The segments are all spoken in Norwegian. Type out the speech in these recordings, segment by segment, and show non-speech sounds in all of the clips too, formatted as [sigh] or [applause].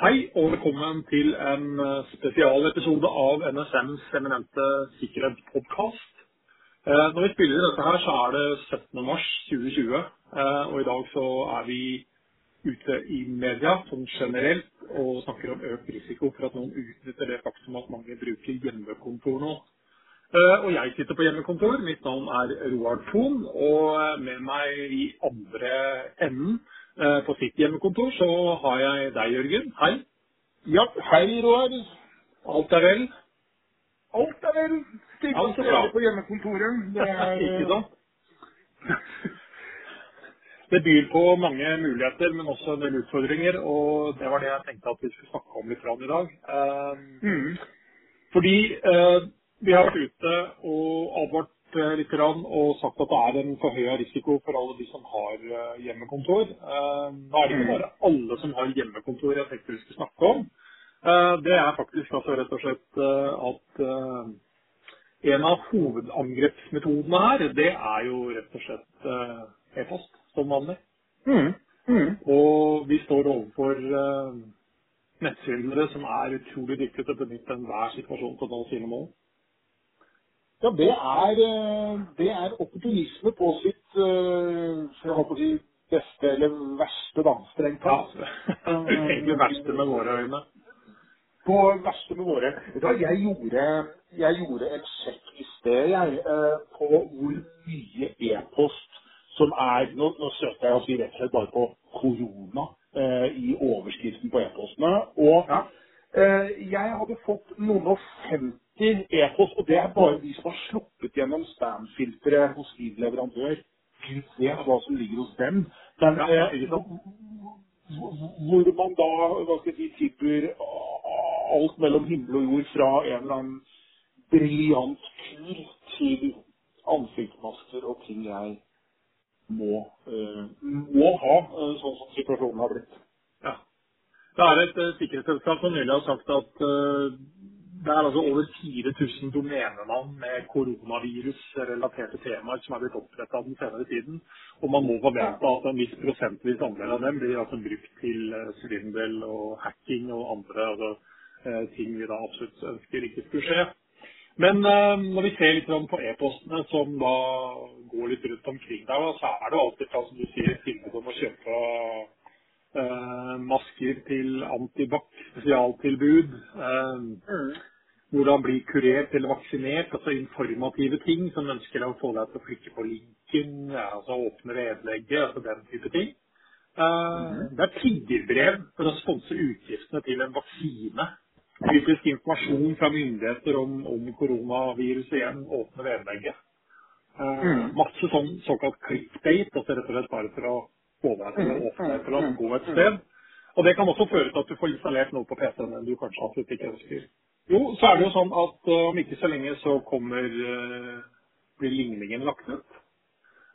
Hei og velkommen til en eh, spesialepisode av NSMs eminente sikkerhetspodkast. Eh, når vi spiller dette her, så er det 17. mars 2020. Eh, og i dag så er vi ute i media sånn generelt og snakker om økt risiko for at noen utnytter det faktum at mange bruker hjemmekontor nå. Og jeg sitter på hjemmekontor. Mitt navn er Roar Thon. Og med meg i andre enden på sitt hjemmekontor så har jeg deg, Jørgen. Hei. Ja, hei, Roar. Alt er vel? Alt er vel. Stille og stille på hjemmekontoret. [laughs] Det er Ikke sant? Det byr på mange muligheter, men også en del utfordringer. Og det var det jeg tenkte at vi skulle snakke om litt i dag. Uh, mm. Fordi uh, vi har vært ute og advart Eh, litt og sagt at det er en forhøya risiko for alle de som har eh, hjemmekontor. Eh, nå er det ikke bare alle som har hjemmekontor jeg tenkte vi skulle snakke om. Det er faktisk altså rett og slett at en av hovedangrepsmetodene her, det er jo rett og slett e-post, som vanlig. Mm. Mm. Og vi står overfor nettsvindlere som er utrolig dyktige til å benytte enhver situasjon til å nå sine mål. Ja, det er, eh, det er opportunisme på sitt eh, jeg håper å si, beste eller verste, da, strengt tatt. Ja, [laughs] egentlig verste med våre øyne. På verste med våre. Jeg gjorde, jeg gjorde en sjekk i sted, jeg, eh, på hvor mye e-post som er Nå, nå søkte jeg altså rett og slett bare på korona i overskriften på e-postene. Og ja. jeg hadde fått noen og 50 e-post, og det er bare de som har sluppet gjennom spam-filteret hos din leverandør. Gud vet hva som ligger hos dem. Men, ja, eh, hvor man da hva skal jeg si, tipper alt mellom himmel og jord fra en eller annen briljant kur til ansiktsmasker og ting jeg må, uh, må ha, uh, sånn som situasjonen har blitt. Ja. Det er et uh, sikkerhetsselskap som nylig har sagt at uh, det er altså over 4000 domenenavn med koronavirus-relaterte temaer som er blitt opprettet den senere tiden. Og man må forvente at en viss prosentvis andel av dem blir altså brukt til uh, svindel og hacking og andre altså, ting vi da absolutt ønsker ikke skulle skje. Men uh, når vi ser litt på e-postene som da går litt rundt omkring der, så er det alltid fra, som du sier, tilbud om å kjøpe masker til antibac spesialtilbud. Mm hvordan bli kurert eller vaksinert, altså informative ting som ønsker å få deg til å flikke på linken, altså åpne vedlegget, altså den type ting. Uh, det er tiggerbrev for å sponse utgiftene til en vaksine. Kritisk informasjon fra myndigheter om, om koronaviruset igjen, åpne vedlegget. Uh, masse sånn såkalt clickbait, altså rett og slett bare for å få deg til å åpne for å gå et sted. Og det kan også føre til at du får installert noe på PC-en du kanskje absolutt ikke ønsker. Jo, så er det jo sånn at uh, om ikke så lenge så kommer uh, blir ligningen lagt ut.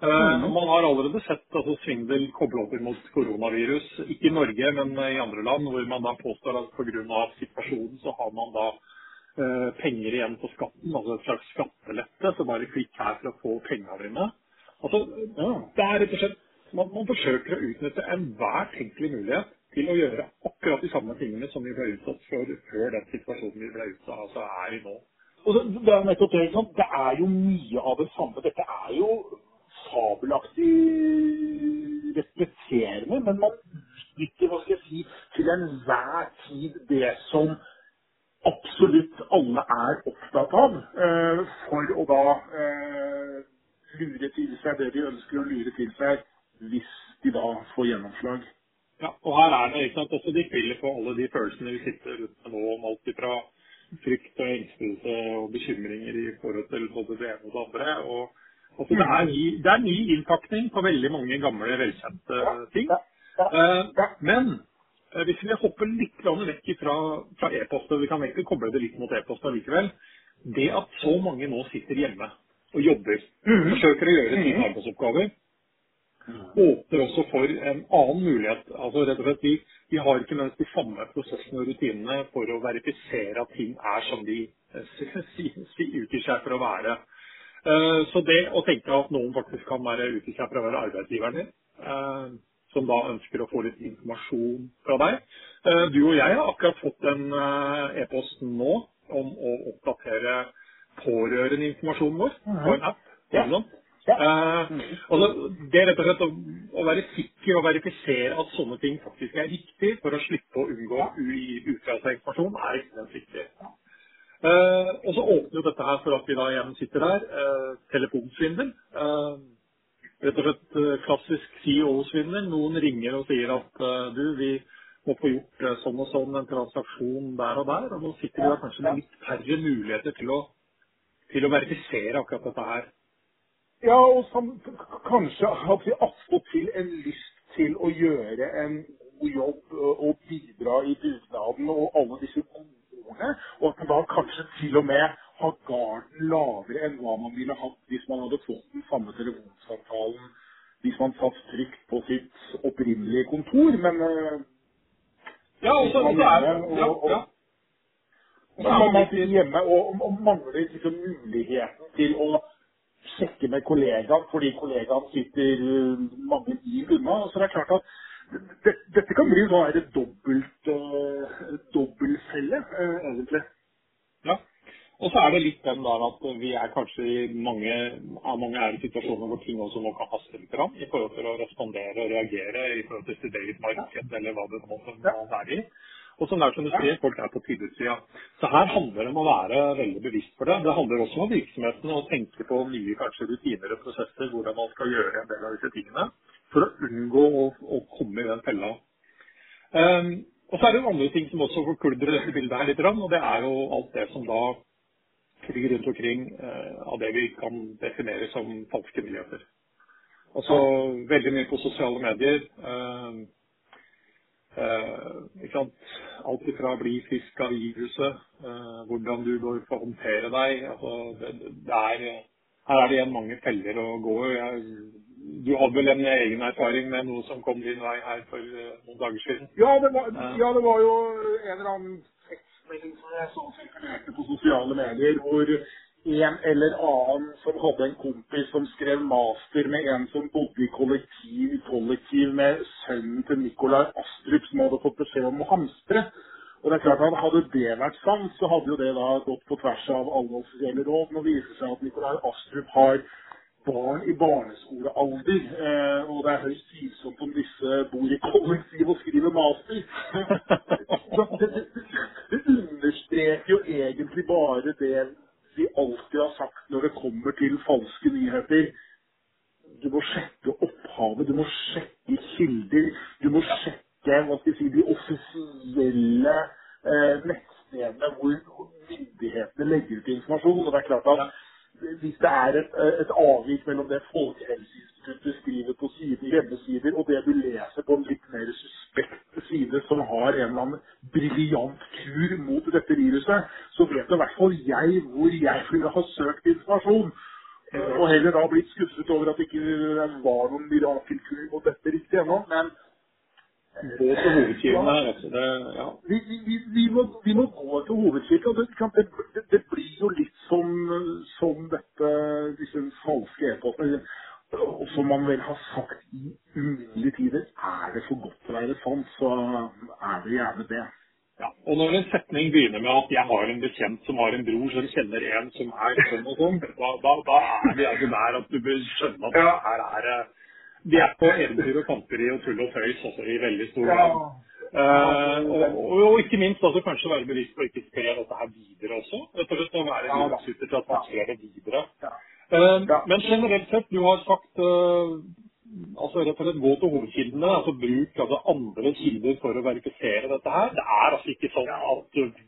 Uh, mm. Man har allerede sett altså, svindel kobla opp mot koronavirus, ikke i Norge, men i andre land, hvor man da påstår at pga. situasjonen så har man da uh, penger igjen på skatten, altså et slags skattelette. Så bare klikk her for å få pengene dine. Altså, ja. Det er rett og slett man, man forsøker å utnytte enhver tenkelig mulighet til å gjøre akkurat de samme tingene som vi ble utsatt for før den situasjonen vi ble utsatt altså er i nå. Og det, det, er nettopp det, sånn, det er jo mye av det samme. Dette er jo fabelaktig respekterende, men man utnytter hva skal jeg si, til enhver tid det som absolutt alle er opptatt av, uh, for å da uh, lure til seg det de ønsker å lure til seg, hvis de da får gjennomslag. Ja, og her er det ikke sant, også de spiller på alle de følelsene vi sitter rundt med nå, om alt fra frykt og engstelse og bekymringer i forhold til både det ene og det andre. og altså, det, er ny, det er ny innpakning på veldig mange gamle, velkjente ting. Uh, men uh, hvis vi hopper litt vekk fra, fra e-post, og vi kan egentlig koble det litt mot e-post allikevel Det at så mange nå sitter hjemme og jobber, mm. forsøker å gjøre sine arbeidsoppgaver, åpner også for en annen mulighet. Altså rett og slett, Vi, vi har ikke nødvendigvis de samme prosessene og rutinene for å verifisere at ting er som de [laughs] utgir seg for å være. Uh, så det å tenke at noen faktisk kan være utgi seg for å være arbeidsgiveren din, uh, som da ønsker å få litt informasjon fra deg, Eh, Du og jeg har akkurat fått en eh, e-post nå om å oppdatere pårørendeinformasjonen vår på en app. Ja. Eh, altså, det er rett og slett å, å være sikker og verifisere at sånne ting faktisk er riktig, for å slippe å unngå u- ufrasa informasjon, er ekstremt viktig. Eh, og så åpner jo dette her for at vi da igjen sitter der. Eh, telefonsvindel. Eh, rett og slett eh, klassisk CEO-svindel. Noen ringer og sier at eh, du, vi må få gjort sånn og sånn en transaksjon der og der. Og nå sitter vi da kanskje med litt færre muligheter til å, til å verifisere akkurat dette her. Ja, og som, k- kanskje har vi attpåtil en lyst til å gjøre en god jobb ø, og bidra i dugnaden og alle disse gode ordene, og at man da kanskje til og med har garden lavere enn hva man ville hatt hvis man hadde fått den samme telefonsamtalen hvis man satt trygt på sitt opprinnelige kontor. Men ø, Ja, og så og så er Og- ja, og- ja. så man man sitter hjemme og, og mangler liksom muligheten til å sjekke med kollegaen fordi kollegaen sitter uh, mange mil unna. Så det er klart at det, dette kan bli en dobbelt, uh, dobbeltfelle, uh, egentlig. Ja. Og så er det litt den der at vi er kanskje i mange, er mange er i situasjoner hvor ting også nå kan haste litt fram i forhold til å respondere og reagere i forhold til sitt eget marked eller hva det måtte være i. Og som det er som du sier, folk er på tilbudssida. Så her handler det om å være veldig bevisst for det. Det handler også om virksomheten å tenke på nye kanskje rutiner og prosesser, hvordan man skal gjøre en del av disse tingene, for å unngå å, å komme i den fella. Um, og så er det jo andre ting som også forkuldrer dette bildet her litt, og det er jo alt det som da flyr rundt omkring uh, av det vi kan definere som falske nyheter. Altså veldig mye på sosiale medier. eh, eh? Alt ifra å bli frisk av viruset, eh, hvordan du bør få håndtere deg. Altså, det, det er, her er det igjen mange feller å gå i. Du hadde vel en egen erfaring med noe som kom din vei her for eh, noen dager siden? Ja, det var, Ja. ja, det var jo en eller annen tekstmelding som jeg så sirkulerte på sosiale medier, hvor en eller annen som hadde en kompis som skrev master med en som bodde i kollektiv, kollektiv med sønnen til Nikolai Astrup, som hadde fått beskjed om å hamstre. Og det er klart at Hadde det vært sant, så hadde jo det da gått på tvers av alle offisielle råd. Nå viser det seg at Nikolai Astrup har barn i barneskolealder, eh, og det er høyst tvilsomt om disse bor i kollektiv og skriver master. [laughs] Det, understreker jo egentlig bare det vi alltid har sagt når det kommer til falske nyheter. Du må sjekke opphavet, du må sjekke kilder, du må sjekke hva skal jeg si, de offisielle eh, nettstedene hvor myndighetene legger ut informasjon. Og det er klart at hvis det er et, et avvik mellom det Folkehelseinstituttet skriver på sine hjemmesider, og det du leser på en litt mer suspekt side som har en eller annen briljant kur mot dette viruset, så vet i hvert fall jeg hvor jeg ville ha søkt informasjon. Og heller da blitt skuffet over at det ikke var noen mirakelkur mot dette riktig ennå. Men Gå til hovedkilden her. Altså det, ja. vi, vi, vi, må, vi må gå til hovedkilden. Det, det, det blir jo litt som, som dette, disse falske e-postene. Og som man vel har sagt i uminnelige tider, er det for godt å være sant, så er det gjerne det. Ja, og når en setning begynner med at 'jeg har en bekjent som har en bror som kjenner en som er sånn og sånn', da, da, da er vi altså der at du bør skjønne at Ja. her er det Vi er på eventyr og kamperi og tull og tøys også i veldig stor grad. Eh, og, og, og ikke minst altså, kanskje være bevisst på å ikke spre dette her videre også. Rett og slett å være Ja, til at man sprer det videre. Ja. Eh, Ja. Men generelt sett, du har sagt eh, altså rett og slett gå til hovedkildene. altså Bruk altså andre kilder for å verifisere dette her. Det er altså ikke sånn at uh,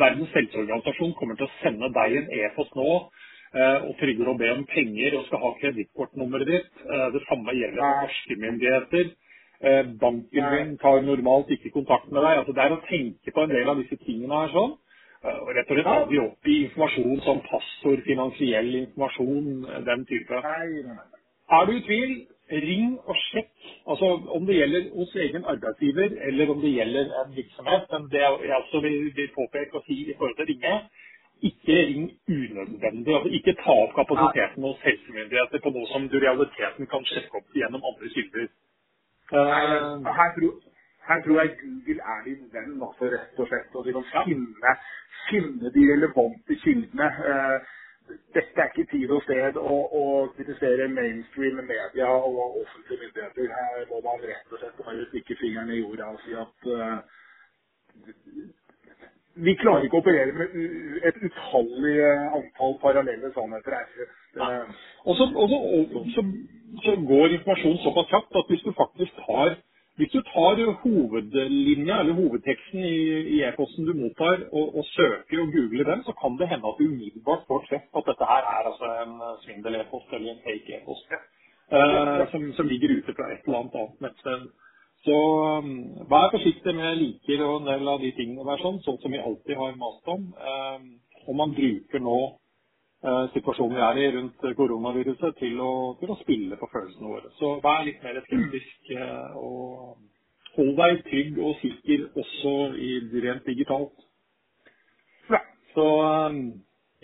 Verdens helseorganisasjon kommer til å sende deg en e-post nå eh, og trygger å be om penger og skal ha kredittkortnummeret ditt. Eh, det samme gjelder Nei. norske myndigheter. Eh, banken Nei. din tar normalt ikke kontakt med deg. altså Det er å tenke på en del av disse tingene her sånn. Eh, Og rett og slett aldri opp i informasjon som passord, finansiell informasjon, den type. Nei, nei, nei. Er du i tvil, ring og sjekk. Altså om det gjelder hos egen arbeidsgiver eller om det gjelder en virksomhet. Men det jeg også vil, vil påpeke og si i forhold til å ringe, ikke ring unødvendig. Altså ikke ta opp kapasiteten hos helsemyndigheter på noe som du i realiteten kan sjekke opp gjennom andre kilder. Her tror, her tror jeg Google er din venn, altså, rett og slett. Og de kan finne, finne de relevante kildene. Eh, dette er ikke tid og sted å, å kritisere mainstream media og offentlige myndigheter. Her må man rett og slett bare stikke fingeren i jorda og si at uh, vi klarer ikke å operere med et utallig antall parallelle sannheter her. Og så, går informasjonen såpass kjapt at hvis du faktisk tar hvis du tar hovedlinja eller hovedteksten i e-posten du mottar, og, og, søker og googler den, så kan det hende at du umiddelbart får treff at dette her er altså en svindel-e-post eller en fake e-post uh, som, som, ligger ute fra et eller annet annet nettsted. Så um, vær forsiktig med liker og en del av de tingene der, sånn, sånn som vi alltid har mast om. Um, og man bruker nå situasjonen vi er i rundt koronaviruset til å, til å, spille på følelsene våre. Så vær litt mer skeptisk uh, og hold deg trygg og sikker også i rent digitalt. Ja. Så um,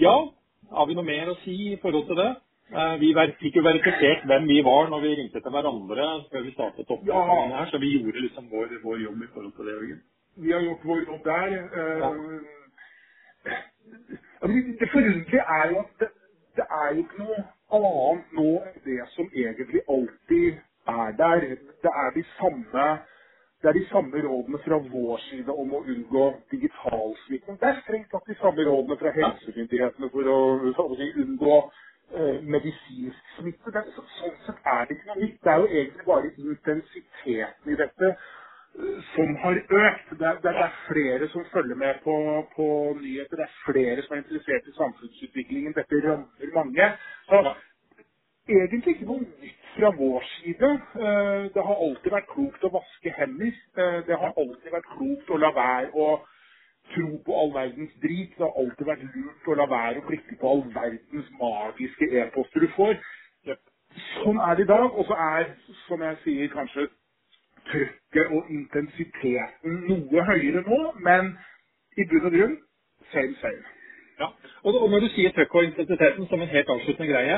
ja, har vi noe mer å si i forhold til det? Vi fikk jo verifisert hvem vi var når vi ringte til hverandre før vi startet opp ja. her, så vi gjorde liksom vår, vår, jobb i forhold til det, Jørgen. Vi har gjort vår jobb der. Ja. Det forunderlige er jo at det, det er jo ikke noe annet nå enn det som egentlig alltid er der. Det er de samme er de samme rådene fra vår side om å unngå digitalsvikt. Det er strengt tatt de samme rådene fra helsemyndighetene for å, for å unngå eh, medisinsk smitte. Det, så, sånn sett er det ikke noe nytt. Det er jo egentlig bare intensiteten i dette som har økt. Det er, det er, flere som følger med på, på, nyheter. Det er flere som er interessert i samfunnsutviklingen. Dette rammer mange. Så egentlig ikke noe nytt fra vår side. Eh, det har alltid vært klokt å vaske hender. Eh, det har alltid vært klokt å la være å tro på all verdens drit. Det har alltid vært lurt å la være å klikke på all verdens magiske e-poster du får. Sånn er det i dag. Og så er, som jeg sier, kanskje trykket og intensiteten noe høyere nå. Men i bunn og grunn same, same. Ja, og Når du sier trøkk og intensiteten som en helt avsluttende greie,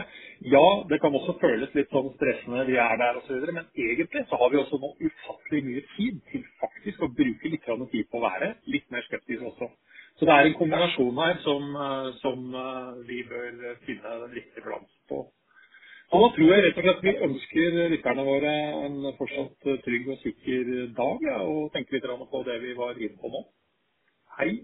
ja, det kan også føles litt sånn stressende vi er der osv., men egentlig så har vi også nå ufattelig mye tid til faktisk å bruke litt tid på å være litt mer skeptisk også. Så det er en kombinasjon her som, eh, som eh, vi bør finne den riktige balansen på. Så nå tror jeg rett og slett vi ønsker lytterne våre en fortsatt trygg og sikker dag, ja, og tenker litt på det vi var inne på nå. Hei!